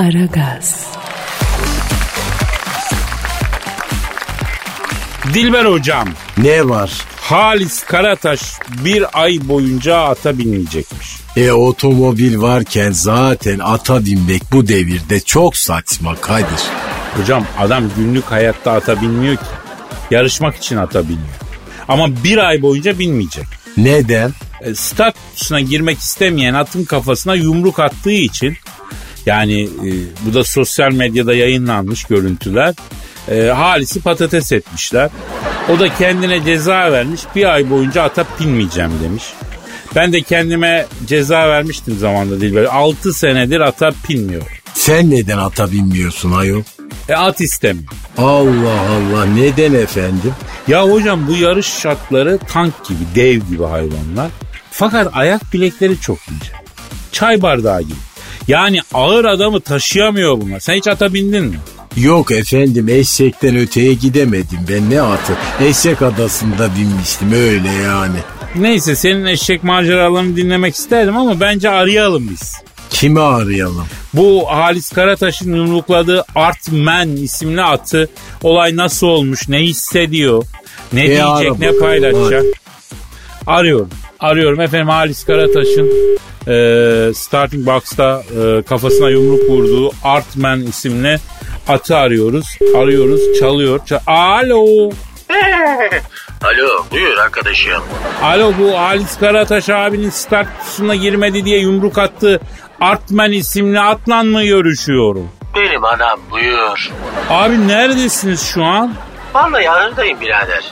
Aragaz. Dilber hocam. Ne var? Halis Karataş bir ay boyunca ata binmeyecekmiş. E otomobil varken zaten ata binmek bu devirde çok saçma Kadir. Hocam adam günlük hayatta ata binmiyor ki. Yarışmak için ata biniyor. Ama bir ay boyunca binmeyecek. Neden? E, start kutusuna girmek istemeyen atın kafasına yumruk attığı için yani e, bu da sosyal medyada yayınlanmış görüntüler. E, Halis'i patates etmişler. O da kendine ceza vermiş. Bir ay boyunca ata binmeyeceğim demiş. Ben de kendime ceza vermiştim zamanda Dilber. 6 senedir ata binmiyor. Sen neden ata binmiyorsun ayol? E at istemiyor. Allah Allah neden efendim? Ya hocam bu yarış şartları tank gibi, dev gibi hayvanlar. Fakat ayak bilekleri çok ince. Çay bardağı gibi. Yani ağır adamı taşıyamıyor bunlar. Sen hiç ata bindin mi? Yok efendim eşekten öteye gidemedim ben ne atı. Eşek adasında binmiştim öyle yani. Neyse senin eşek maceralarını dinlemek isterdim ama bence arayalım biz. Kimi arayalım? Bu Halis Karataş'ın yumrukladığı Artman isimli atı olay nasıl olmuş, ne hissediyor, ne E, diyecek, ara ne paylaşacak. Arıyorum. Arıyorum efendim Halis Karataş'ın e, starting box'ta e, kafasına yumruk vurduğu Artman isimli atı arıyoruz. Arıyoruz, çalıyor. çal- Alo. Alo buyur arkadaşım. Alo bu Halis Karataş abinin start kutusuna girmedi diye yumruk attı. Artman isimli atla mı görüşüyorum? Benim anam buyur. Abi neredesiniz şu an? Vallahi arındayım birader.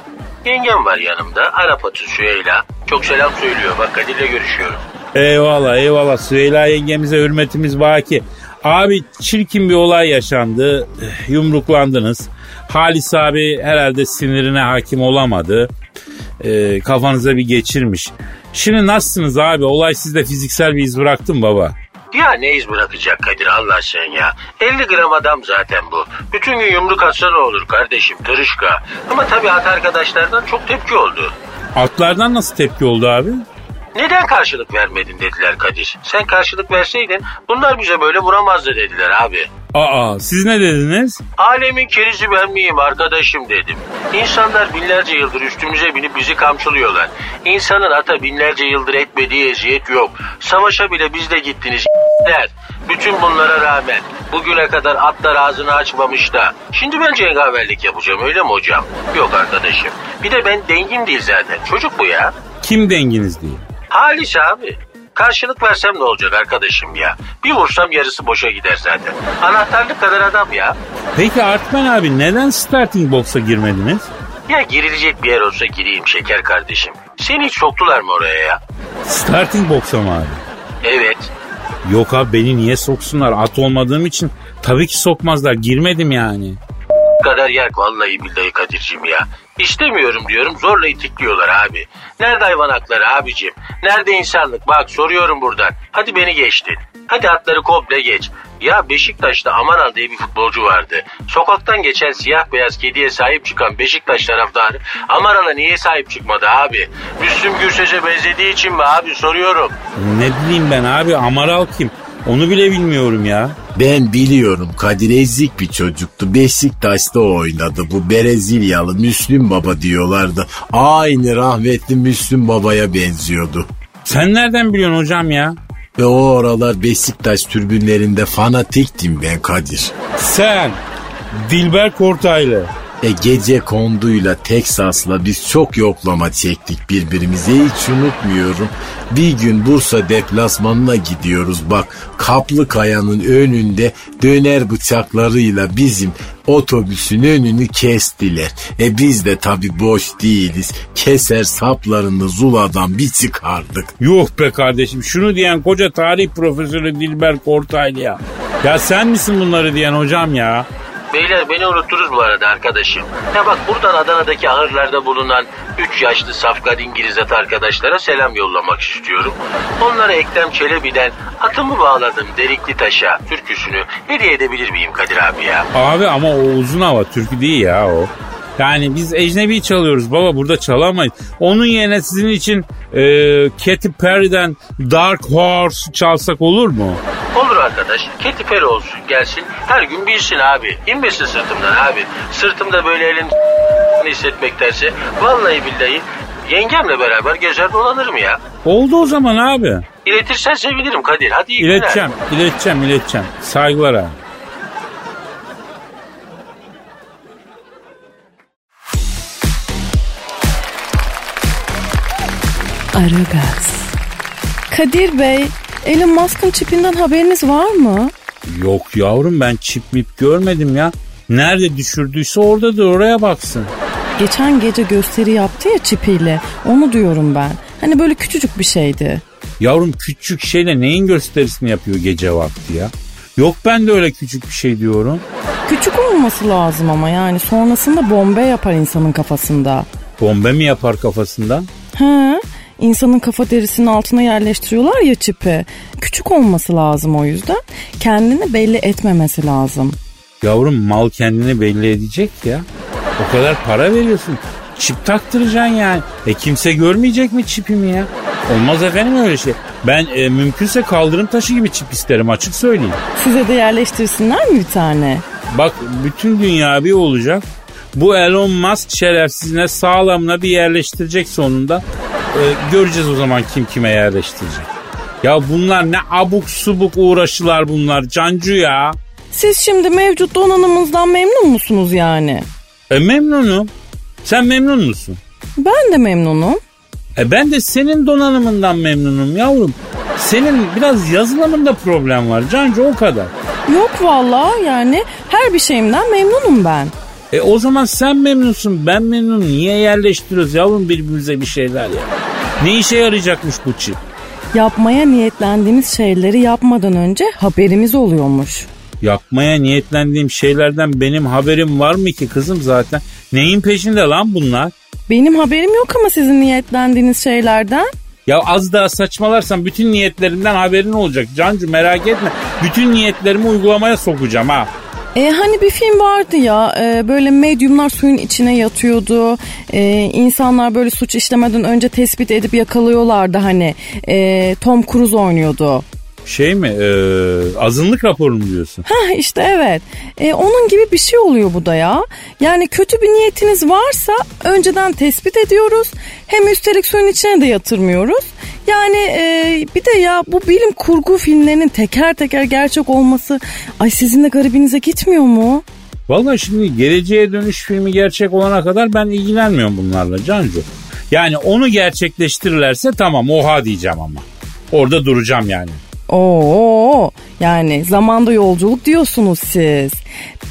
Yengem var yanımda. Arap atı Süheyla. Çok selam söylüyor. Bak Kadir'le görüşüyorum. Eyvallah eyvallah Süheyla yengemize hürmetimiz baki. Abi çirkin bir olay yaşandı. Eh, Yumruklandınız. Halis abi herhalde sinirine hakim olamadı. Ee, kafanıza bir geçirmiş. Şimdi nasılsınız abi? Olay sizde fiziksel bir iz bıraktı mı baba? Ya ne iz bırakacak Kadir Allah sen ya. 50 gram adam zaten bu. Bütün gün yumruk atsa ne olur kardeşim tırışka. Ama tabii at arkadaşlardan çok tepki oldu. Atlardan nasıl tepki oldu abi? Neden karşılık vermedin dediler Kadir. Sen karşılık verseydin bunlar bize böyle vuramazdı dediler abi. Aa siz ne dediniz? Alemin kerizi ben miyim arkadaşım dedim. İnsanlar binlerce yıldır üstümüze binip bizi kamçılıyorlar. İnsanın ata binlerce yıldır etmediği eziyet yok. Savaşa bile biz de gittiniz der. Bütün bunlara rağmen bugüne kadar atlar ağzını açmamış da. Şimdi ben cengaverlik yapacağım öyle mi hocam? Yok arkadaşım. Bir de ben dengim değil zaten. Çocuk bu ya. Kim denginiz diye. Halis abi. Karşılık versem ne olacak arkadaşım ya? Bir vursam yarısı boşa gider zaten. Anahtarlık kadar adam ya. Peki Artman abi neden starting box'a girmediniz? Ya girilecek bir yer olsa gireyim şeker kardeşim. Seni hiç soktular mı oraya ya? Starting box'a mı abi? Evet. Yok abi beni niye soksunlar? At olmadığım için tabii ki sokmazlar. Girmedim yani. Bu kadar yer vallahi billahi Kadir'cim ya. İstemiyorum diyorum zorla itikliyorlar abi. Nerede hayvan hakları abicim? Nerede insanlık? Bak soruyorum buradan. Hadi beni geçtin. Hadi atları komple geç. Ya Beşiktaş'ta Amaral diye bir futbolcu vardı. Sokaktan geçen siyah beyaz kediye sahip çıkan Beşiktaş taraftarı Amaral'a niye sahip çıkmadı abi? Müslüm Gürses'e benzediği için mi abi soruyorum. Ne bileyim ben abi Amaral kim? Onu bile bilmiyorum ya. Ben biliyorum Kadir ezik bir çocuktu. Beşiktaş'ta oynadı. Bu Brezilyalı Müslüm Baba diyorlardı. Aynı rahmetli Müslüm Baba'ya benziyordu. Sen nereden biliyorsun hocam ya? Ve o aralar Beşiktaş türbünlerinde fanatiktim ben Kadir. Sen Dilber Kortaylı. E gece konduyla Teksas'la biz çok yoklama çektik birbirimize hiç unutmuyorum. Bir gün Bursa deplasmanına gidiyoruz bak Kaplı Kaya'nın önünde döner bıçaklarıyla bizim otobüsün önünü kestiler. E biz de tabi boş değiliz. Keser saplarını zuladan bir çıkardık. Yuh be kardeşim şunu diyen koca tarih profesörü Dilber Kortaylı ya. Ya sen misin bunları diyen hocam ya? Beyler beni unuttunuz bu arada arkadaşım. Ya bak buradan Adana'daki ahırlarda bulunan 3 yaşlı safkan İngiliz at arkadaşlara selam yollamak istiyorum. Onlara Ekrem Çelebi'den atımı bağladım delikli taşa türküsünü hediye edebilir miyim Kadir abi ya? Abi ama o uzun hava türkü değil ya o. Yani biz ecnebi çalıyoruz baba burada çalamayız. Onun yerine sizin için e, Katy Perry'den Dark Horse çalsak olur mu? Olur arkadaş Katy Perry olsun gelsin her gün bilsin abi. İnmesin sırtımdan abi. Sırtımda böyle elin hissetmektense vallahi billahi yengemle beraber gezer dolanırım ya. Oldu o zaman abi. İletirsen sevinirim Kadir. Hadi iyi günler. İleteceğim, ileteceğim, ileteceğim. Saygılar abi. Aragaz. Kadir Bey, Elon Musk'ın çipinden haberiniz var mı? Yok yavrum ben çip mip görmedim ya. Nerede düşürdüyse oradadır oraya baksın. Geçen gece gösteri yaptı ya çipiyle. Onu diyorum ben. Hani böyle küçücük bir şeydi. Yavrum küçük şeyle neyin gösterisini yapıyor gece vakti ya? Yok ben de öyle küçük bir şey diyorum. Küçük olması lazım ama yani sonrasında bombe yapar insanın kafasında. Bombe mi yapar kafasında? He, insanın kafa derisinin altına yerleştiriyorlar ya çipi. Küçük olması lazım o yüzden. Kendini belli etmemesi lazım. Yavrum mal kendini belli edecek ya. O kadar para veriyorsun. Çip taktıracaksın yani. E kimse görmeyecek mi çipimi ya? Olmaz efendim öyle şey. Ben e, mümkünse kaldırım taşı gibi çip isterim açık söyleyeyim. Size de yerleştirsinler mi bir tane? Bak bütün dünya bir olacak. Bu Elon Musk şerefsizine sağlamına bir yerleştirecek sonunda. E, göreceğiz o zaman kim kime yerleştirecek. Ya bunlar ne abuk subuk uğraşılar bunlar Cancu ya. Siz şimdi mevcut donanımınızdan memnun musunuz yani? E memnunum. Sen memnun musun? Ben de memnunum. E ben de senin donanımından memnunum yavrum. Senin biraz yazılımında problem var Cancu o kadar. Yok vallahi yani her bir şeyimden memnunum ben. E o zaman sen memnunsun ben memnunum. Niye yerleştiriyoruz yavrum birbirimize bir şeyler ya? Ne işe yarayacakmış bu çip? Yapmaya niyetlendiğimiz şeyleri yapmadan önce haberimiz oluyormuş. Yapmaya niyetlendiğim şeylerden benim haberim var mı ki kızım zaten? Neyin peşinde lan bunlar? Benim haberim yok ama sizin niyetlendiğiniz şeylerden. Ya az daha saçmalarsan bütün niyetlerimden haberin olacak. Cancu merak etme. Bütün niyetlerimi uygulamaya sokacağım ha. E, hani bir film vardı ya e, böyle medyumlar suyun içine yatıyordu. E, insanlar böyle suç işlemeden önce tespit edip yakalıyorlardı hani. E, Tom Cruise oynuyordu. Şey mi? E, azınlık raporu mu diyorsun? Hah işte evet. E, onun gibi bir şey oluyor bu da ya. Yani kötü bir niyetiniz varsa önceden tespit ediyoruz. Hem üstelik suyun içine de yatırmıyoruz. Yani e, bir de ya bu bilim kurgu filmlerinin teker teker gerçek olması ay sizin de garibinize gitmiyor mu? Vallahi şimdi geleceğe dönüş filmi gerçek olana kadar ben ilgilenmiyorum bunlarla Cancu. Yani onu gerçekleştirirlerse tamam oha diyeceğim ama. Orada duracağım yani. Oo yani zamanda yolculuk diyorsunuz siz.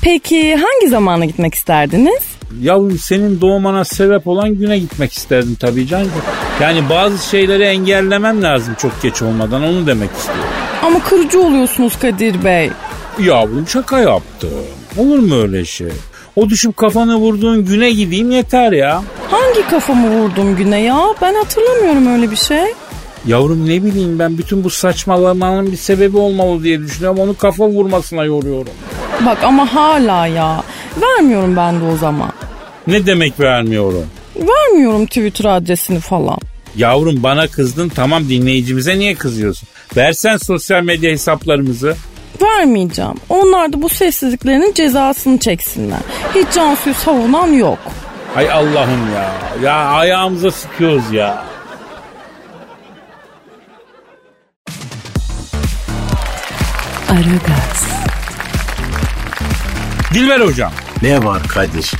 Peki hangi zamana gitmek isterdiniz? Yavrum senin doğmana sebep olan güne gitmek isterdim tabii Cancu. Yani bazı şeyleri engellemem lazım çok geç olmadan onu demek istiyorum. Ama kırıcı oluyorsunuz Kadir Bey. Yavrum şaka yaptım. Olur mu öyle şey? O düşüp kafanı vurduğun güne gideyim yeter ya. Hangi kafamı vurdum güne ya? Ben hatırlamıyorum öyle bir şey. Yavrum ne bileyim ben bütün bu saçmalamanın bir sebebi olmalı diye düşünüyorum. Onu kafa vurmasına yoruyorum. Bak ama hala ya. Vermiyorum ben de o zaman. Ne demek vermiyorum? Vermiyorum Twitter adresini falan. Yavrum bana kızdın tamam dinleyicimize niye kızıyorsun? Versen sosyal medya hesaplarımızı. Vermeyeceğim. Onlar da bu sessizliklerinin cezasını çeksinler. Hiç Cansu'yu savunan yok. Hay Allah'ım ya. Ya ayağımıza sıkıyoruz ya. Aragaz. Dilber hocam. Ne var Kadir?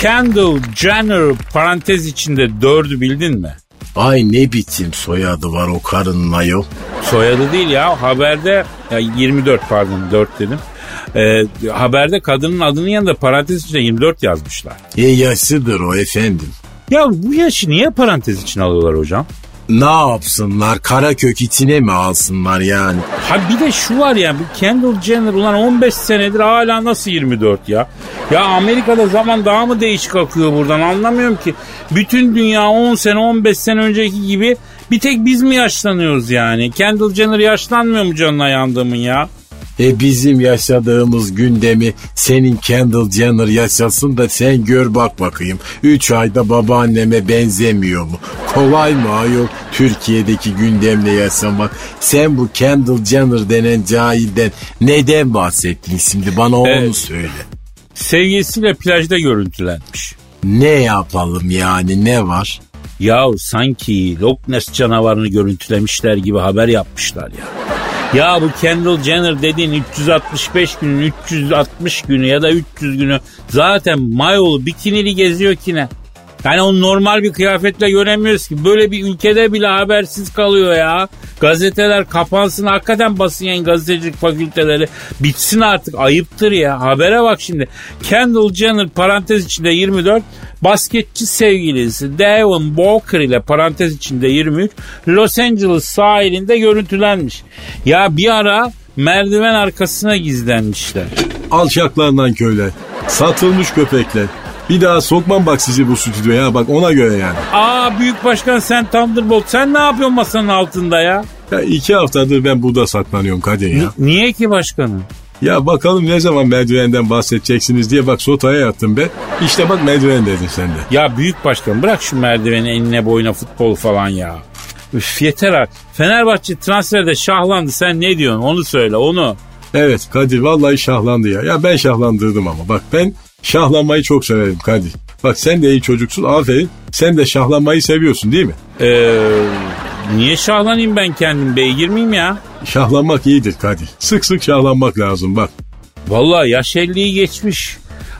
Kendall Jenner parantez içinde dördü bildin mi? Ay ne biçim soyadı var o karının ayol. Soyadı değil ya haberde ya 24 pardon 4 dedim. Ee, haberde kadının adının yanında parantez içinde 24 yazmışlar. E yaşıdır o efendim. Ya bu yaşı niye parantez için alıyorlar hocam? Ne yapsınlar? Kara kök içine mi alsınlar yani? Ha bir de şu var ya Kendall Jenner ulan 15 senedir hala nasıl 24 ya? Ya Amerika'da zaman daha mı değişik akıyor buradan anlamıyorum ki. Bütün dünya 10 sene 15 sene önceki gibi bir tek biz mi yaşlanıyoruz yani? Kendall Jenner yaşlanmıyor mu canına yandığımın ya? E bizim yaşadığımız gündemi senin Kendall Jenner yaşasın da sen gör bak bakayım. Üç ayda babaanneme benzemiyor mu? Kolay mı ayol Türkiye'deki gündemle yaşamak? Sen bu Kendall Jenner denen cahilden neden bahsettin şimdi bana onu Evet. söyle. Sevgilisiyle plajda görüntülenmiş. Ne yapalım yani ne var? Yahu sanki Loch Ness canavarını görüntülemişler gibi haber yapmışlar ya. Ya bu Kendall Jenner dediğin 365 günün 360 günü ya da 300 günü zaten mayolu bikinili geziyor ki ne? Yani onu normal bir kıyafetle göremiyoruz ki. Böyle bir ülkede bile habersiz kalıyor ya. Gazeteler kapansın hakikaten basın yayın gazetecilik fakülteleri bitsin artık ayıptır ya. Habere bak şimdi. Kendall Jenner parantez içinde 24 basketçi sevgilisi Devin Booker ile parantez içinde 23 Los Angeles sahilinde görüntülenmiş. Ya bir ara merdiven arkasına gizlenmişler. Alçaklarından köyler. Satılmış köpekler. Bir daha sokmam bak sizi bu stüdyoya bak ona göre yani. Aa büyük başkan sen Thunderbolt sen ne yapıyorsun masanın altında ya? Ya iki haftadır ben burada saklanıyorum Kadir ya. Niye ki başkanım? Ya bakalım ne zaman merdivenden bahsedeceksiniz diye bak sotaya yattım be. İşte bak merdiven dedin sen de. Ya büyük başkan bırak şu merdiveni enine boyuna futbol falan ya. Üf yeter artık. Fenerbahçe transferde şahlandı sen ne diyorsun onu söyle onu. Evet Kadir vallahi şahlandı ya. Ya ben şahlandırdım ama bak ben şahlanmayı çok severim Kadir. Bak sen de iyi çocuksun aferin. Sen de şahlanmayı seviyorsun değil mi? Ee, niye şahlanayım ben kendim beygir miyim ya? Şahlanmak iyidir Kadir. Sık sık şahlanmak lazım bak. Vallahi yaş 50'yi geçmiş.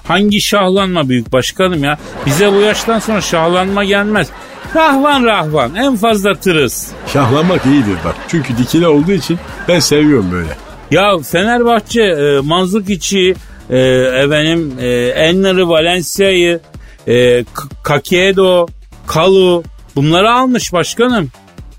Hangi şahlanma büyük başkanım ya? Bize bu yaştan sonra şahlanma gelmez. Rahvan rahvan en fazla tırıs. Şahlanmak iyidir bak. Çünkü dikine olduğu için ben seviyorum böyle. Ya Fenerbahçe e, Manzuk içi e, efendim e, Enner'i Valencia'yı e, Kakedo Kalu bunları almış başkanım.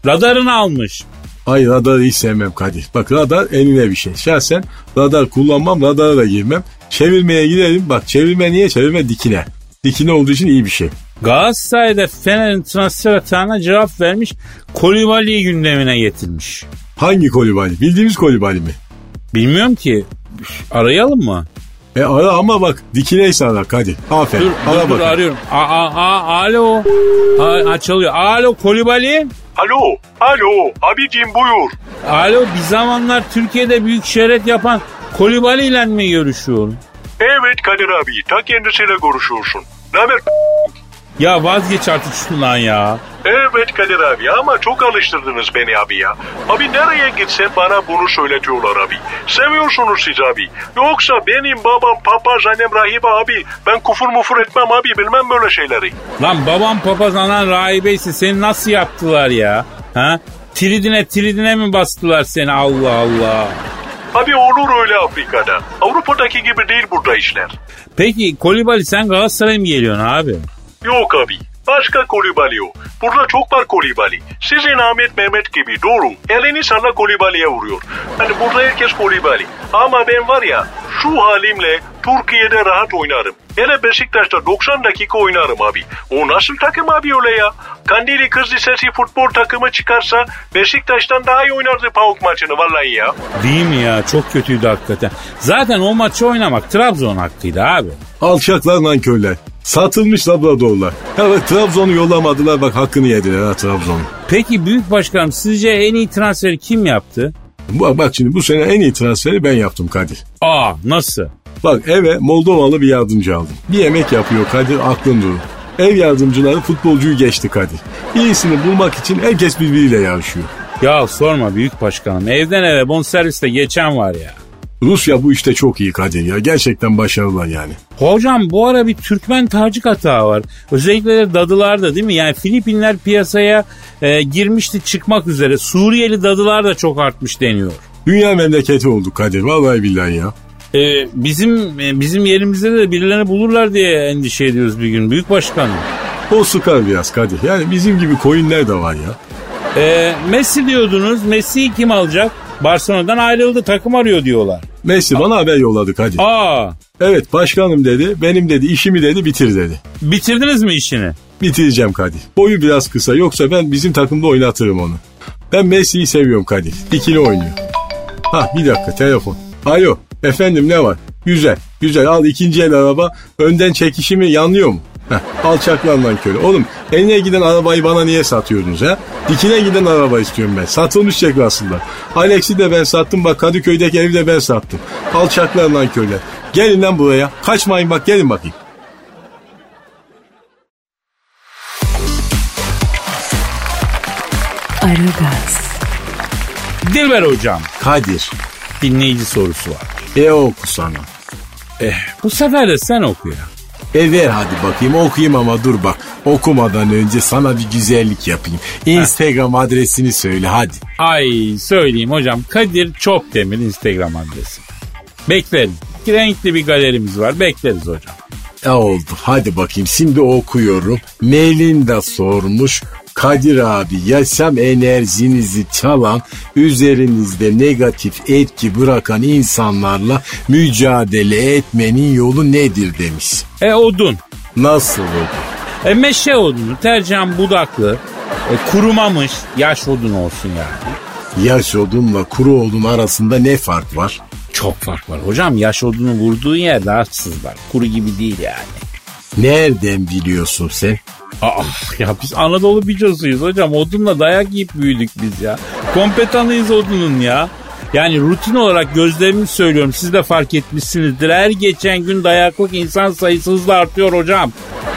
Radarını almış. Ay radarı hiç sevmem Kadir. Bak radar enine bir şey. Şahsen radar kullanmam, radara da girmem. Çevirmeye gidelim. Bak çevirme niye? Çevirme dikine. Dikine olduğu için iyi bir şey. Galatasaray'da Fener'in transfer atağına cevap vermiş. Kolibali'yi gündemine getirmiş. Hangi kolibali? Bildiğimiz kolibali mi? Bilmiyorum ki. Arayalım mı? E ara ama bak dikine ara Kadir. Aferin. Dur, ara dur, dur bakayım. arıyorum. A, a, a, alo. A, a, çalıyor. Alo Kolibali. Alo, alo, abicim buyur. Alo bir zamanlar Türkiye'de büyük şöhret yapan Kolibali ile mi görüşüyorum? Evet Kadir abi, ta kendisiyle görüşüyorsun. Ne haber? Ya vazgeç artık şundan ya. Evet Kadir abi ama çok alıştırdınız beni abi ya. Abi nereye gitsem bana bunu söyletiyorlar abi. Seviyorsunuz siz abi. Yoksa benim babam papaz annem rahibe abi. Ben kufur mufur etmem abi bilmem böyle şeyleri. Lan babam papaz anan rahibeyse seni nasıl yaptılar ya? Ha? Tridine tridine mi bastılar seni Allah Allah. Abi olur öyle Afrika'da. Avrupa'daki gibi değil burada işler. Peki Kolibali sen Galatasaray'a mı geliyorsun abi? Yok abi. Başka kolibali o. Burada çok var kolibali. Sizin Ahmet Mehmet gibi doğru. Elini sana kolibaliye vuruyor. Hani burada herkes kolibali. Ama ben var ya şu halimle Türkiye'de rahat oynarım. Hele Beşiktaş'ta 90 dakika oynarım abi. O nasıl takım abi öyle ya? Kandili Kız Lisesi futbol takımı çıkarsa Beşiktaş'tan daha iyi oynardı PAOK maçını vallahi ya. Değil mi ya? Çok kötüydü hakikaten. Zaten o maçı oynamak Trabzon hakkıydı abi. Alçaklar nankörler. Satılmış Labradorlar. Bak Trabzon'u yollamadılar bak hakkını yediler ha Trabzon'u. Peki Büyük Başkanım sizce en iyi transferi kim yaptı? Bak, bak şimdi bu sene en iyi transferi ben yaptım Kadir. Aa nasıl? Bak eve Moldovalı bir yardımcı aldım. Bir yemek yapıyor Kadir aklın durur. Ev yardımcıları futbolcuyu geçti Kadir. İyisini bulmak için herkes birbiriyle yarışıyor. Ya sorma Büyük Başkanım. Evden eve bonserviste geçen var ya. Rusya bu işte çok iyi Kadir ya. Gerçekten başarılılar yani. Hocam bu ara bir Türkmen Tacik hata var. Özellikle de dadılarda değil mi? Yani Filipinler piyasaya e, girmişti çıkmak üzere. Suriyeli dadılar da çok artmış deniyor. Dünya memleketi olduk Kadir. Vallahi billahi ya. E, bizim e, bizim yerimizde de birilerini bulurlar diye endişe ediyoruz bir gün. Büyük Başkanım. O sıkar biraz Kadir. Yani bizim gibi coinler de var ya. E, Messi diyordunuz. Messi'yi kim alacak? Barcelona'dan ayrıldı takım arıyor diyorlar. Messi bana haber yolladı Kadir. Aa Evet başkanım dedi. Benim dedi işimi dedi bitir dedi. bitirdiniz mi işini? Bitireceğim Kadir. Boyu biraz kısa yoksa ben bizim takımda oynatırım onu. Ben Messi'yi seviyorum Kadir. Dikili oynuyor. Ha bir dakika telefon. Alo efendim ne var? Güzel güzel al ikinci el araba önden çekişimi yanlıyor mu? Heh, alçaklarla köle. Oğlum eline giden arabayı bana niye satıyordunuz ha? Dikine giden araba istiyorum ben. Satılmış çek aslında. Alex'i de ben sattım bak Kadıköy'deki evi de ben sattım. Alçaklarla köle. Gelin lan buraya. Kaçmayın bak gelin bakayım. Aragaz, Dilber hocam Kadir. dinleyici sorusu var. E oku sana. Eh, bu sefer de sen oku ya. E ver hadi bakayım okuyayım ama dur bak. Okumadan önce sana bir güzellik yapayım. Instagram adresini söyle hadi. Ay söyleyeyim hocam Kadir Çopdemir Instagram adresi. Bekleriz. Renkli bir galerimiz var. Bekleriz hocam. E oldu hadi bakayım şimdi okuyorum. Melinda sormuş. Kadir abi yaşam enerjinizi çalan, üzerinizde negatif etki bırakan insanlarla mücadele etmenin yolu nedir demiş. E odun. Nasıl oldu? E meşe odunu tercihen budaklı. E, kurumamış yaş odun olsun yani. Yaş odunla kuru odun arasında ne fark var? Çok fark var hocam. Yaş odunu vurduğun yerde açsızlar. Kuru gibi değil yani. Nereden biliyorsun sen? Aa, ya biz Anadolu bicosuyuz hocam. Odunla dayak yiyip büyüdük biz ya. Kompetanıyız odunun ya. Yani rutin olarak gözlerimi söylüyorum. Siz de fark etmişsinizdir. Her geçen gün dayaklık insan sayısı hızla artıyor hocam.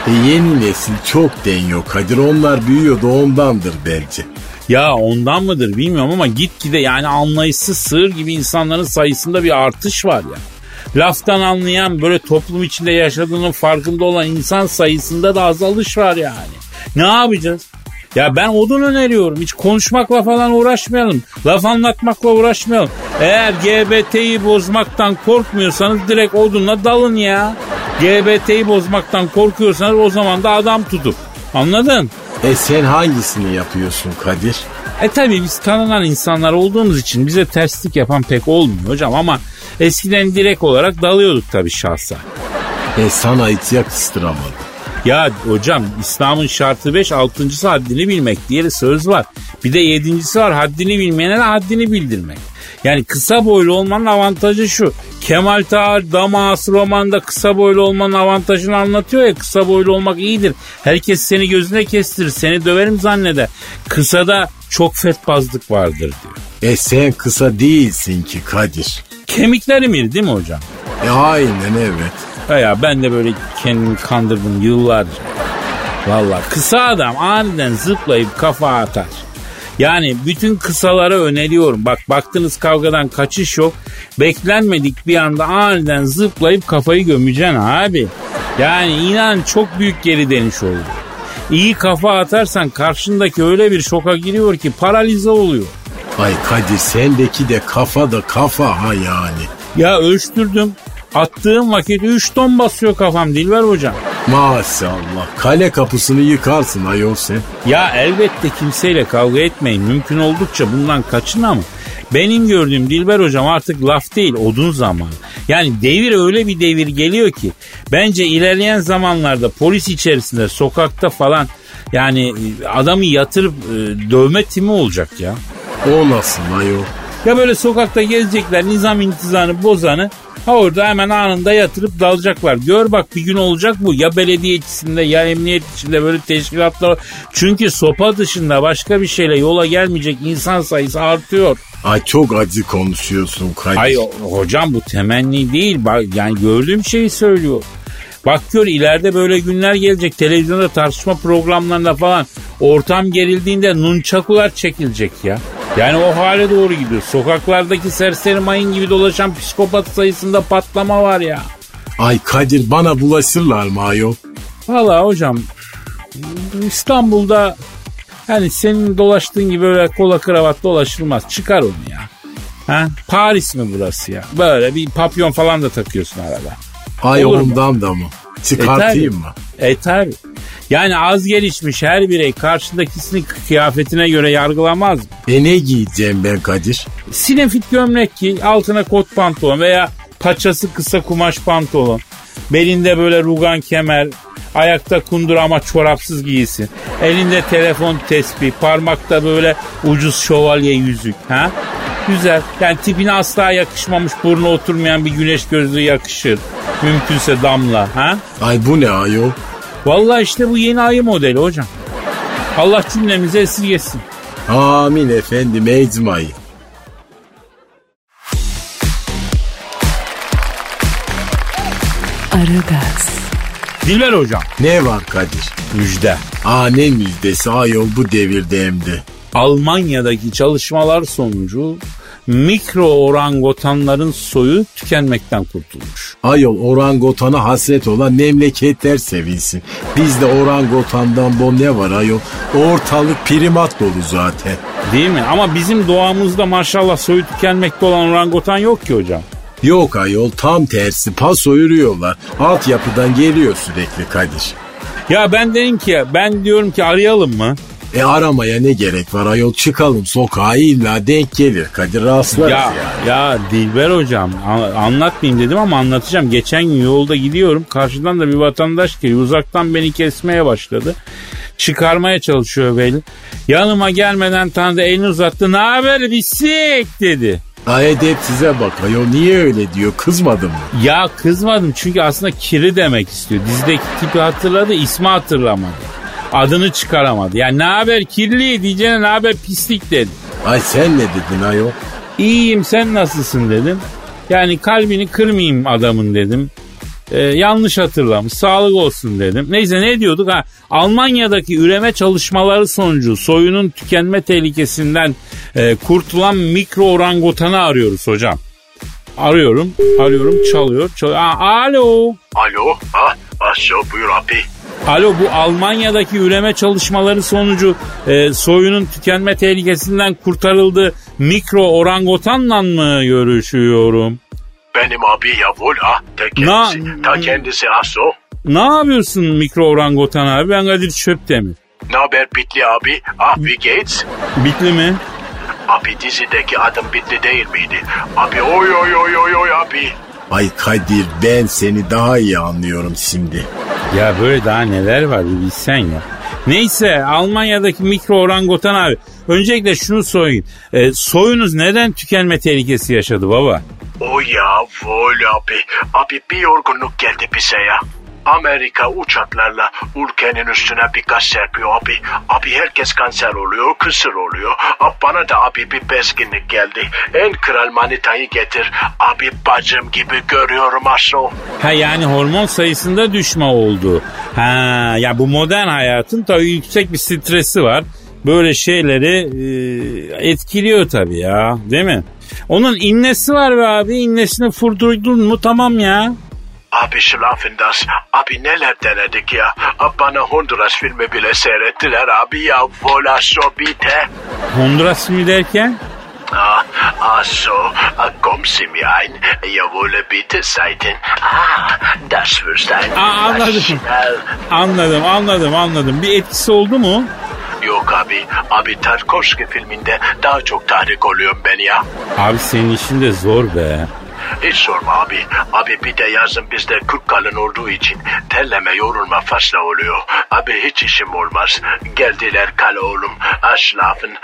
E yeni nesil çok deniyor Kadir. Onlar büyüyor da ondandır bence. Ya ondan mıdır bilmiyorum ama gitgide yani anlayışsız sığır gibi insanların sayısında bir artış var ya. Laftan anlayan böyle toplum içinde yaşadığının farkında olan insan sayısında da azalış var yani. Ne yapacağız? Ya ben odun öneriyorum. Hiç konuşmakla falan uğraşmayalım. Laf anlatmakla uğraşmayalım. Eğer GBT'yi bozmaktan korkmuyorsanız direkt odunla dalın ya. GBT'yi bozmaktan korkuyorsanız o zaman da adam tutun. Anladın? E sen hangisini yapıyorsun Kadir? E tabi biz tanınan insanlar olduğumuz için bize terslik yapan pek olmuyor hocam ama eskiden direkt olarak dalıyorduk tabi şahsa. E sana hiç yakıştıramadım. Ya hocam İslam'ın şartı 5 altıncısı haddini bilmek diye söz var. Bir de yedincisi var haddini bilmeyene de haddini bildirmek. Yani kısa boylu olmanın avantajı şu. Kemal Tahir Damas romanda kısa boylu olmanın avantajını anlatıyor ya kısa boylu olmak iyidir. Herkes seni gözüne kestirir seni döverim zanneder. Kısada çok fetbazlık vardır diyor. E sen kısa değilsin ki Kadir. Kemiklerim iri değil mi hocam? E aynen evet. Ha Ya ben de böyle kendimi kandırdım yıllarca. Valla kısa adam aniden zıplayıp kafa atar. Yani bütün kısalara öneriyorum. Bak baktınız kavgadan kaçış yok. Beklenmedik bir anda aniden zıplayıp kafayı gömeceksin abi. Yani inan çok büyük geri dönüş olur. İyi kafa atarsan karşındaki öyle bir şoka giriyor ki paralize oluyor. Ay Kadir sendeki de kafa da kafa ha yani. Ya ölçtürdüm. Attığım vakit 3 ton basıyor kafam Dilber hocam. Maşallah kale kapısını yıkarsın ayol sen. Ya elbette kimseyle kavga etmeyin. Mümkün oldukça bundan kaçın ama benim gördüğüm Dilber hocam artık laf değil odun zaman. Yani devir öyle bir devir geliyor ki bence ilerleyen zamanlarda polis içerisinde sokakta falan yani adamı yatırıp e, dövme timi olacak ya. O nasıl ayol? Ya böyle sokakta gezecekler nizam intizamı bozanı ha orada hemen anında yatırıp dalacaklar. Gör bak bir gün olacak bu ya belediye içinde ya emniyet içinde böyle teşkilatlar. Çünkü sopa dışında başka bir şeyle yola gelmeyecek insan sayısı artıyor. Ay çok acı konuşuyorsun Kadir. Ay hocam bu temenni değil. Bak, yani gördüğüm şeyi söylüyor. Bak gör ileride böyle günler gelecek. Televizyonda tartışma programlarında falan ortam gerildiğinde nunçakular çekilecek ya. Yani o hale doğru gidiyor. Sokaklardaki serseri mayın gibi dolaşan psikopat sayısında patlama var ya. Ay Kadir bana bulaşırlar mı ayol? Valla hocam İstanbul'da hani senin dolaştığın gibi öyle kola kravat dolaşılmaz. Çıkar onu ya. Ha? Paris mi burası ya? Böyle bir papyon falan da takıyorsun arada. Ay Olur mu? ondan da mı? Çıkartayım E, mı? E tabi. Yani az gelişmiş her birey karşındakisinin kıyafetine göre yargılamaz mı? E ne giyeceğim ben Kadir? Sinefit gömlek giy, altına kot pantolon veya paçası kısa kumaş pantolon. Belinde böyle rugan kemer, ayakta kundur ama çorapsız giysin. Elinde telefon tespih, parmakta böyle ucuz şövalye yüzük. Ha? Güzel. Yani tipine asla yakışmamış burnu oturmayan bir güneş gözlüğü yakışır. Mümkünse damla. Ha? Ay bu ne ayol? Vallahi işte bu yeni ayı modeli hocam. Allah cümlemizi esirgesin. Amin efendim ecmayı. Aragaz, Dilber hocam. Ne var Kadir? Müjde. Aa ne müjdesi ayol bu devirde hem de. Almanya'daki çalışmalar sonucu mikro orangotanların soyu tükenmekten kurtulmuş. Ayol orangotana hasret olan memleketler sevinsin. Bizde orangotandan bol ne var ayol? Ortalık primat dolu zaten. Değil mi? Ama bizim doğamızda maşallah soyu tükenmekte olan orangotan yok ki hocam. Yok ayol tam tersi paso yürüyorlar. Altyapıdan geliyor sürekli Kadir. Ya ben dedim ki ben diyorum ki arayalım mı? E aramaya ne gerek var ayol çıkalım sokağa illa denk gelir Kadir rastlarız Ya yani. ya Dilber hocam anlatmayayım dedim ama anlatacağım. Geçen gün yolda gidiyorum. Karşıdan da bir vatandaş geliyor. Uzaktan beni kesmeye başladı. Çıkarmaya çalışıyor belli. Yanıma gelmeden tanıdı elini uzattı. Ne haber bisik dedi. Ay edep size bak ayol niye öyle diyor kızmadın mı? Ya kızmadım çünkü aslında kiri demek istiyor. Dizdeki tipi hatırladı ismi hatırlamadı. Adını çıkaramadı. Ya ne haber kirli diyeceğine ne haber pislik dedi. Ay sen ne dedin ayol? İyiyim sen nasılsın dedim. Yani kalbini kırmayayım adamın dedim. Ee, yanlış hatırlamış sağlık olsun dedim. Neyse ne diyorduk ha Almanya'daki üreme çalışmaları sonucu soyunun tükenme tehlikesinden e, kurtulan mikro orangutanı arıyoruz hocam. Arıyorum arıyorum çalıyor çalıyor. Aa, alo. Alo, ha? Aşağı buyur abi. Alo bu Almanya'daki üreme çalışmaları sonucu e, soyunun tükenme tehlikesinden kurtarıldı mikro orangutanla mı görüşüyorum? Benim abi ya vol ha. Ta kendisi, Na- ta kendisi aso. Ne yapıyorsun mikro orangutan abi? Ben Kadir Çöptemir. Ne haber Bitli abi? Ah wie geht's? Bitli mi? Abi dizideki adım Bitli değil miydi? Abi oy oy oy oy oy abi. Ay Kadir ben seni daha iyi anlıyorum şimdi. Ya böyle daha neler var bir bilsen ya. Neyse Almanya'daki mikro orangutan abi. Öncelikle şunu sorayım. E, soyunuz neden tükenme tehlikesi yaşadı baba? O ya vol abi. Abi bir yorgunluk geldi bize ya. Amerika uçaklarla ülkenin üstüne bir gaz serpiyor abi. Abi herkes kanser oluyor, kısır oluyor. Abi bana da abi bir bezginlik geldi. En kral manitayı getir. Abi bacım gibi görüyorum aşo. Ha yani hormon sayısında düşme oldu. Ha ya bu modern hayatın tabii yüksek bir stresi var. Böyle şeyleri e, etkiliyor tabii ya değil mi? Onun innesi var be abi innesini furdurdun mu tamam ya. Abi Schlafendas, abi neler denedik ya. Abi bana Honduras filmi bile seyrettiler abi ya. Vola sobite. Honduras mı derken? Ah, ah so, ah, komm Sie mir ein. Jawohl, bitte Seiten. Ah, das wirst ein. Aa, anladım. Schnell. Anladım anladım anladım. Bir etkisi oldu mu? Yok abi, abi Tarkovski filminde daha çok tahrik oluyorum ben ya. Abi senin işin de zor be. Hiç sorma abi. Abi bir de yazın bizde kürk kalın olduğu için terleme yorulma fazla oluyor. Abi hiç işim olmaz. Geldiler kal oğlum. Aşlafın.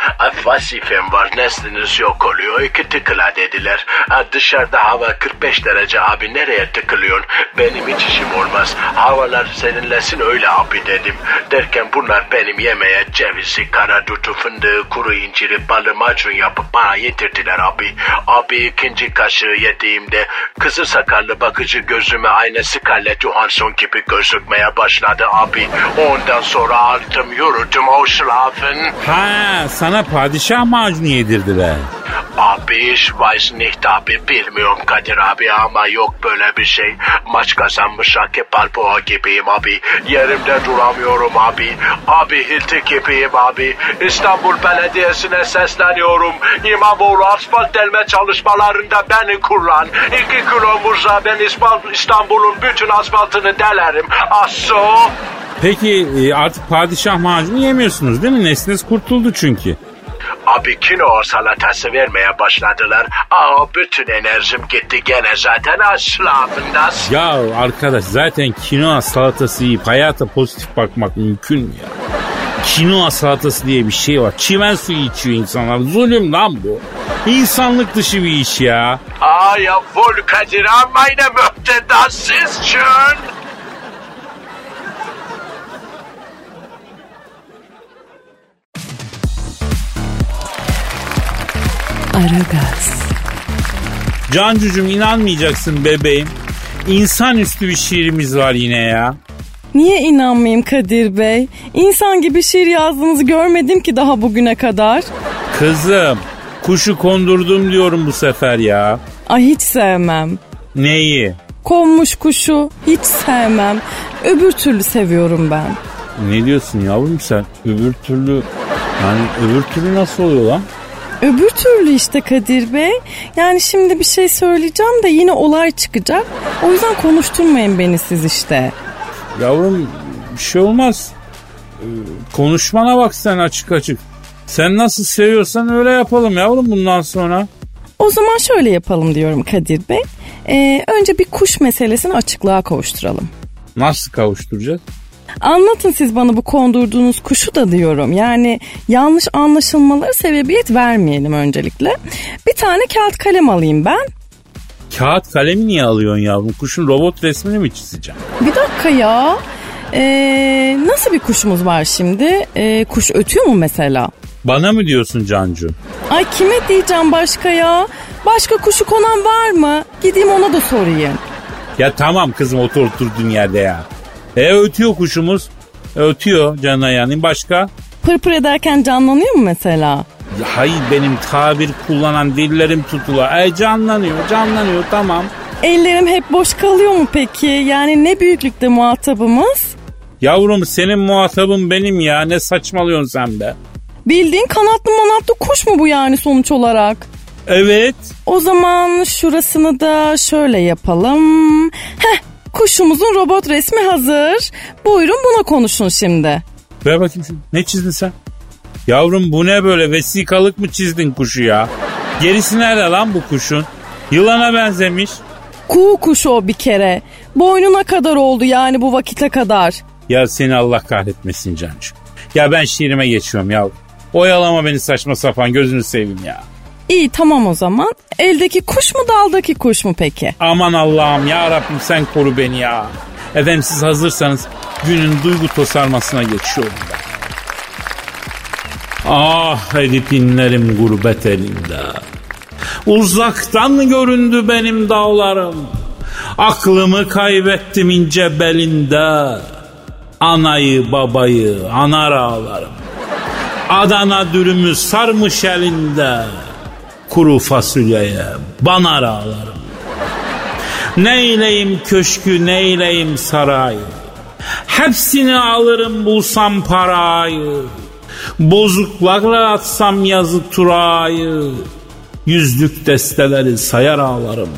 Vazifem var nesliniz yok oluyor. İki tıkıla dediler. Ha, dışarıda hava 45 derece abi nereye tıkılıyorsun? Benim hiç işim olmaz. Havalar serinlesin öyle abi dedim. Derken bunlar benim yemeğe cevizi, karadutu, fındığı, kuru inciri, balı macun yapıp bana yedirdiler abi. Abi ikinci kaşığı yediğimde kızı sakallı bakıcı gözüme aynı Scarlett Johansson gibi gözükmeye başladı abi. Ondan sonra aldım yürüdüm o schlafen. Ha sana padişah macunu yedirdiler. Abi ich weiß nicht abi bilmiyorum Kadir abi ama yok böyle bir şey. Maç kazanmış Rocky Balboa gibiyim abi. Yerimde duramıyorum abi. Abi Hilti gibiyim abi. İstanbul Belediyesi'ne sesleniyorum. İmamoğlu asfalt delme çalışmalarında beni kullan. İki kilo muzla ben İstanbul'un bütün asfaltını delerim. Asso. Peki e, artık padişah macunu yemiyorsunuz değil mi? Nesliniz kurtuldu çünkü. Abi kino salatası vermeye başladılar. Aa bütün enerjim gitti gene zaten aşlafındas. Ya arkadaş zaten kinoa salatası yiyip hayata pozitif bakmak mümkün mü ya? Kinoa salatası diye bir şey var. Çimen suyu içiyor insanlar. Zulüm lan bu. İnsanlık dışı bir iş ya. Ah, jawohl, Kadir, meine möchte das Aragaz, Cancucum inanmayacaksın bebeğim. İnsanüstü bir şiirimiz var yine ya. Niye inanmayayım Kadir Bey? İnsan gibi şiir yazdığınızı görmedim ki daha bugüne kadar. Kızım kuşu kondurdum diyorum bu sefer ya. Ay hiç sevmem. Neyi? Konmuş kuşu hiç sevmem. Öbür türlü seviyorum ben. Ne diyorsun yavrum sen? Öbür türlü yani öbür türlü nasıl oluyor lan? Öbür türlü işte Kadir Bey. Yani şimdi bir şey söyleyeceğim de yine olay çıkacak. O yüzden konuşturmayın beni siz işte. Yavrum bir şey olmaz. Ee, konuşmana bak sen açık açık. Sen nasıl seviyorsan öyle yapalım yavrum bundan sonra. O zaman şöyle yapalım diyorum Kadir Bey. Ee, önce bir kuş meselesini açıklığa kavuşturalım. Nasıl kavuşturacağız? Anlatın siz bana bu kondurduğunuz kuşu da diyorum. Yani yanlış anlaşılmaları sebebiyet vermeyelim öncelikle. Bir tane kağıt kalem alayım ben. Kağıt kalemi niye alıyorsun yavrum? Kuşun robot resmini mi çizeceğim? Bir dakika ya. Ee, nasıl bir kuşumuz var şimdi? Ee, kuş ötüyor mu mesela? Bana mı diyorsun Cancu? Ay kime diyeceğim başka ya? Başka kuşu konan var mı? Gideyim ona da sorayım. Ya tamam kızım otur oturduğun yerde ya. E ötüyor kuşumuz. Ötüyor canına yanayım. Başka? Pırpır ederken canlanıyor mu mesela? Hayır benim tabir kullanan dillerim tutula. E canlanıyor canlanıyor tamam. Ellerim hep boş kalıyor mu peki? Yani ne büyüklükte muhatabımız? Yavrum senin muhatabın benim ya. Ne saçmalıyorsun sen be? Bildiğin kanatlı manatlı kuş mu bu yani sonuç olarak? Evet. O zaman şurasını da şöyle yapalım. Heh kuşumuzun robot resmi hazır. Buyurun buna konuşun şimdi. Ver bakayım şunu. Ne çizdin sen? Yavrum bu ne böyle vesikalık mı çizdin kuşu ya? Gerisi nerede lan bu kuşun? Yılana benzemiş. Kuğu kuşu o bir kere. Boynuna kadar oldu yani bu vakite kadar. Ya seni Allah kahretmesin Cancu. Ya ben şiirime geçiyorum ya. Oyalama beni saçma sapan gözünü seveyim ya. İyi tamam o zaman. Eldeki kuş mu daldaki kuş mu peki? Aman Allah'ım ya Rabbim sen koru beni ya. Efendim siz hazırsanız günün duygu tosarmasına geçiyorum ben. Ah edip inlerim gurbet elinde. Uzaktan göründü benim dağlarım. Aklımı kaybettim ince belinde. Anayı babayı anar ağlarım. Adana dürümü sarmış elinde. Kuru fasulyeye banar ağlarım. Neyleyim köşkü neyleyim sarayı. Hepsini alırım bulsam parayı. Bozuklarla atsam yazı turayı. Yüzlük desteleri sayar ağlarım.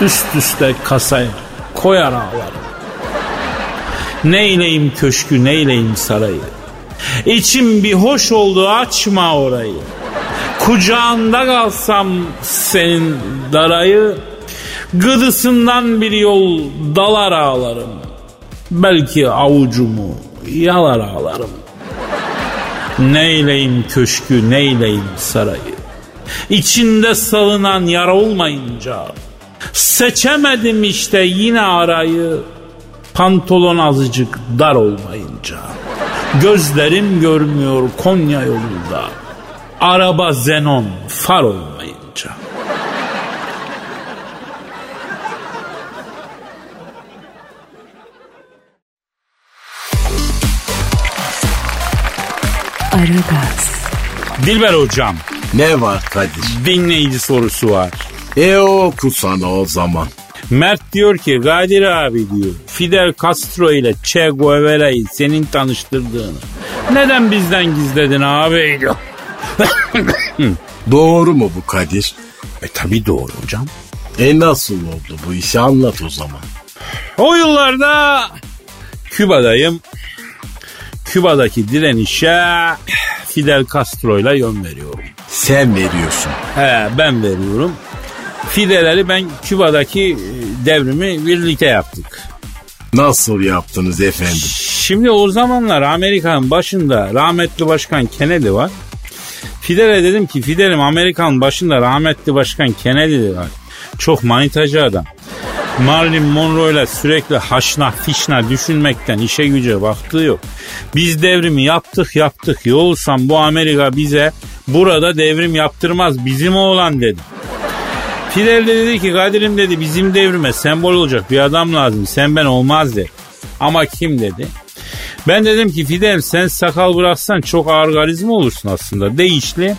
Üst üste kasaya koyar ağlarım. Neyleyim köşkü neyleyim sarayı. İçim bir hoş oldu açma orayı. Kucağında kalsam senin darayı. Gıdısından bir yol dalar ağlarım. Belki avucumu yalar ağlarım. Neyleyim köşkü neyleyim sarayı. İçinde salınan yara olmayınca Seçemedim işte yine arayı Pantolon azıcık dar olmayınca Gözlerim görmüyor Konya yolunda Araba Zenon far olmayınca Aragaz. Dilber hocam Ne var Kadir? dinleyici sorusu var. E oku sana o zaman. Mert diyor ki Kadir abi diyor Fidel Castro ile Che Guevara'yı senin tanıştırdığını neden bizden gizledin abi diyor. Doğru mu bu Kadir? E tabi doğru hocam. E nasıl oldu bu işi anlat o zaman. O yıllarda Küba'dayım. Küba'daki direnişe Fidel Castro ile yön veriyorum. Sen veriyorsun. He ben veriyorum. Fidel'i ben Küba'daki e, devrimi birlikte yaptık. Nasıl yaptınız efendim? Şimdi o zamanlar Amerika'nın başında rahmetli başkan Kennedy var. Fidel'e dedim ki Fidel'im Amerika'nın başında rahmetli başkan Kennedy var. Çok manitacı adam. Marilyn Monroe ile sürekli haşna fişna düşünmekten işe güce baktığı yok. Biz devrimi yaptık yaptık. Yolsam bu Amerika bize burada devrim yaptırmaz. Bizim oğlan dedi. Fidel de dedi ki Kadir'im dedi bizim devrime sembol olacak bir adam lazım. Sen ben olmaz dedi. Ama kim dedi? Ben dedim ki Fidel sen sakal bıraksan çok ağır karizma olursun aslında. Değişli.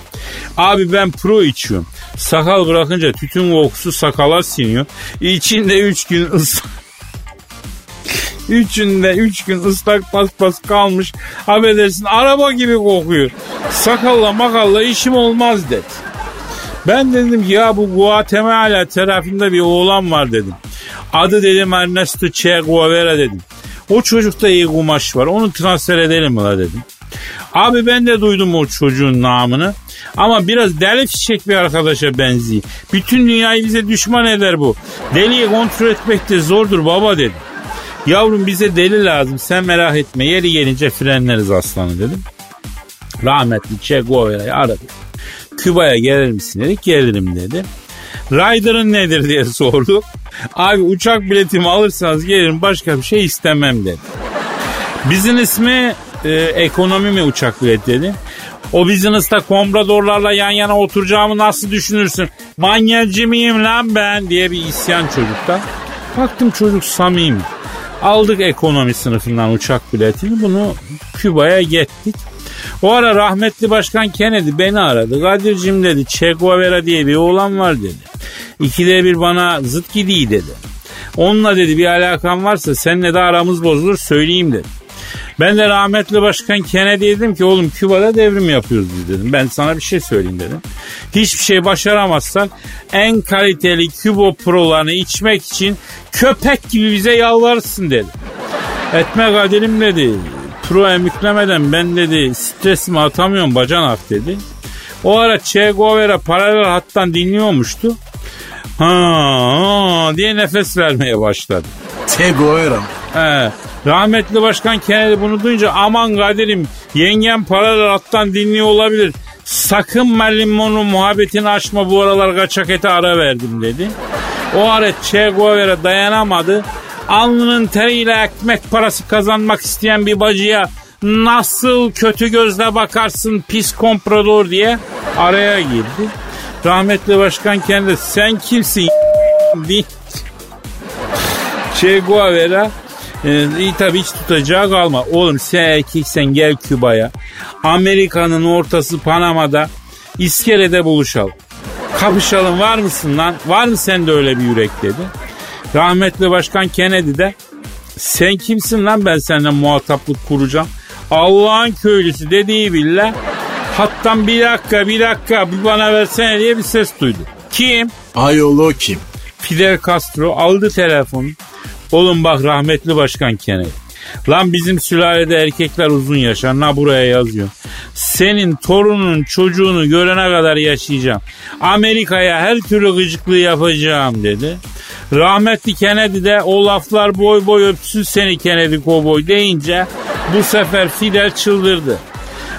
Abi ben pro içiyorum. Sakal bırakınca tütün kokusu sakala siniyor. İçinde üç gün ıslak. Üçünde üç gün ıslak paspas kalmış. Affedersin araba gibi kokuyor. Sakalla makalla işim olmaz dedi. Ben dedim ki ya bu Guatemala tarafında bir oğlan var dedim. Adı dedim Ernesto Che Guevara dedim. O çocukta iyi kumaş var onu transfer edelim mi la dedim. Abi ben de duydum o çocuğun namını. Ama biraz deli fişek bir arkadaşa benziyor. Bütün dünyayı bize düşman eder bu. Deliyi kontrol etmek de zordur baba dedi. Yavrum bize deli lazım sen merak etme yeri gelince frenleriz aslanı dedim. Rahmetli Che Guevara'yı aradık. Küba'ya gelir misin dedik gelirim dedi. Rider'ın nedir diye sorduk. Abi uçak biletimi alırsanız gelirim başka bir şey istemem dedi. Bizim ismi e, ekonomi mi uçak bileti dedi. O business'ta kompradorlarla yan yana oturacağımı nasıl düşünürsün? Manyelci miyim lan ben diye bir isyan çocukta. Baktım çocuk samimi. Aldık ekonomi sınıfından uçak biletini bunu Küba'ya gittik. O ara rahmetli başkan Kennedy beni aradı. Kadir'cim dedi Che Guevara diye bir oğlan var dedi. İkide bir bana zıt gidiyi dedi. Onunla dedi bir alakan varsa seninle de aramız bozulur söyleyeyim dedi. Ben de rahmetli başkan Kennedy dedim ki oğlum Küba'da devrim yapıyoruz biz dedim. Ben sana bir şey söyleyeyim dedim. Hiçbir şey başaramazsak en kaliteli Kübo prolarını içmek için köpek gibi bize yalvarırsın dedi. Etme Kadir'im dedi. Pro emüklemeden ben dedi stresimi atamıyorum bacanak dedi. O ara Che Guevara paralel hattan dinliyormuştu. Ha, ha diye nefes vermeye başladı. Mı? He. Rahmetli Başkan Kennedy bunu duyunca aman Kadir'im yengem paralel hattan dinliyor olabilir. Sakın Monroe muhabbetini açma bu aralar kaçak ete ara verdim dedi. O ara Che Guevara dayanamadı. Alnının teriyle ekmek parası kazanmak isteyen bir bacıya nasıl kötü gözle bakarsın pis komprador diye araya girdi. Rahmetli Başkan kendi sen kimsin diye Che Guevara e, iyi tabii hiç tutacağı kalma. Oğlum sen erkeksen gel Küba'ya. Amerika'nın ortası Panama'da iskelede buluşalım. Kapışalım var mısın lan? Var mı sende öyle bir yürek dedi. Rahmetli Başkan Kennedy de sen kimsin lan ben seninle muhataplık kuracağım. Allah'ın köylüsü dediği billah. Hattan bir dakika bir dakika bir bana versene diye bir ses duydu. Kim? Ayol o kim? Fidel Castro aldı telefonu. Oğlum bak rahmetli başkan Kennedy. Lan bizim sülalede erkekler uzun yaşar. Na buraya yazıyor. Senin torunun çocuğunu görene kadar yaşayacağım. Amerika'ya her türlü gıcıklığı yapacağım dedi. Rahmetli Kennedy de o laflar boy boy öpsün seni Kennedy kovboy deyince bu sefer Fidel çıldırdı.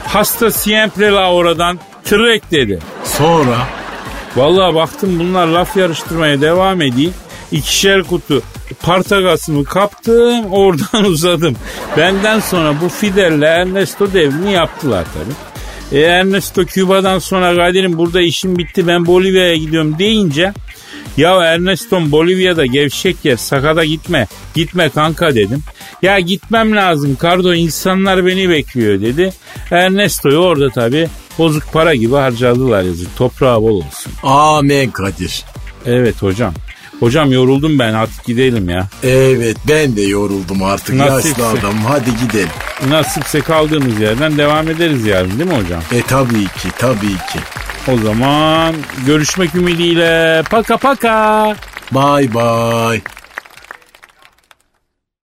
Hasta siempre la oradan trek dedi. Sonra? Vallahi baktım bunlar laf yarıştırmaya devam ediyor. İkişer kutu Partagas'ımı kaptım oradan uzadım. Benden sonra bu Fidel'le Ernesto devrini yaptılar tabii. E, Ernesto Küba'dan sonra Kadir'im burada işim bitti ben Bolivya'ya gidiyorum deyince ya Ernesto'm Bolivya'da gevşek yer sakada gitme gitme kanka dedim. Ya gitmem lazım Kardo insanlar beni bekliyor dedi. Ernesto'yu orada tabii bozuk para gibi harcadılar yazık toprağı bol olsun. Amen Kadir. Evet hocam. Hocam yoruldum ben artık gidelim ya. Evet ben de yoruldum artık Nasipse. yaşlı adam hadi gidelim. Nasipse kaldığımız yerden devam ederiz yarın değil mi hocam? E tabii ki tabii ki. O zaman görüşmek ümidiyle paka paka. Bye bye.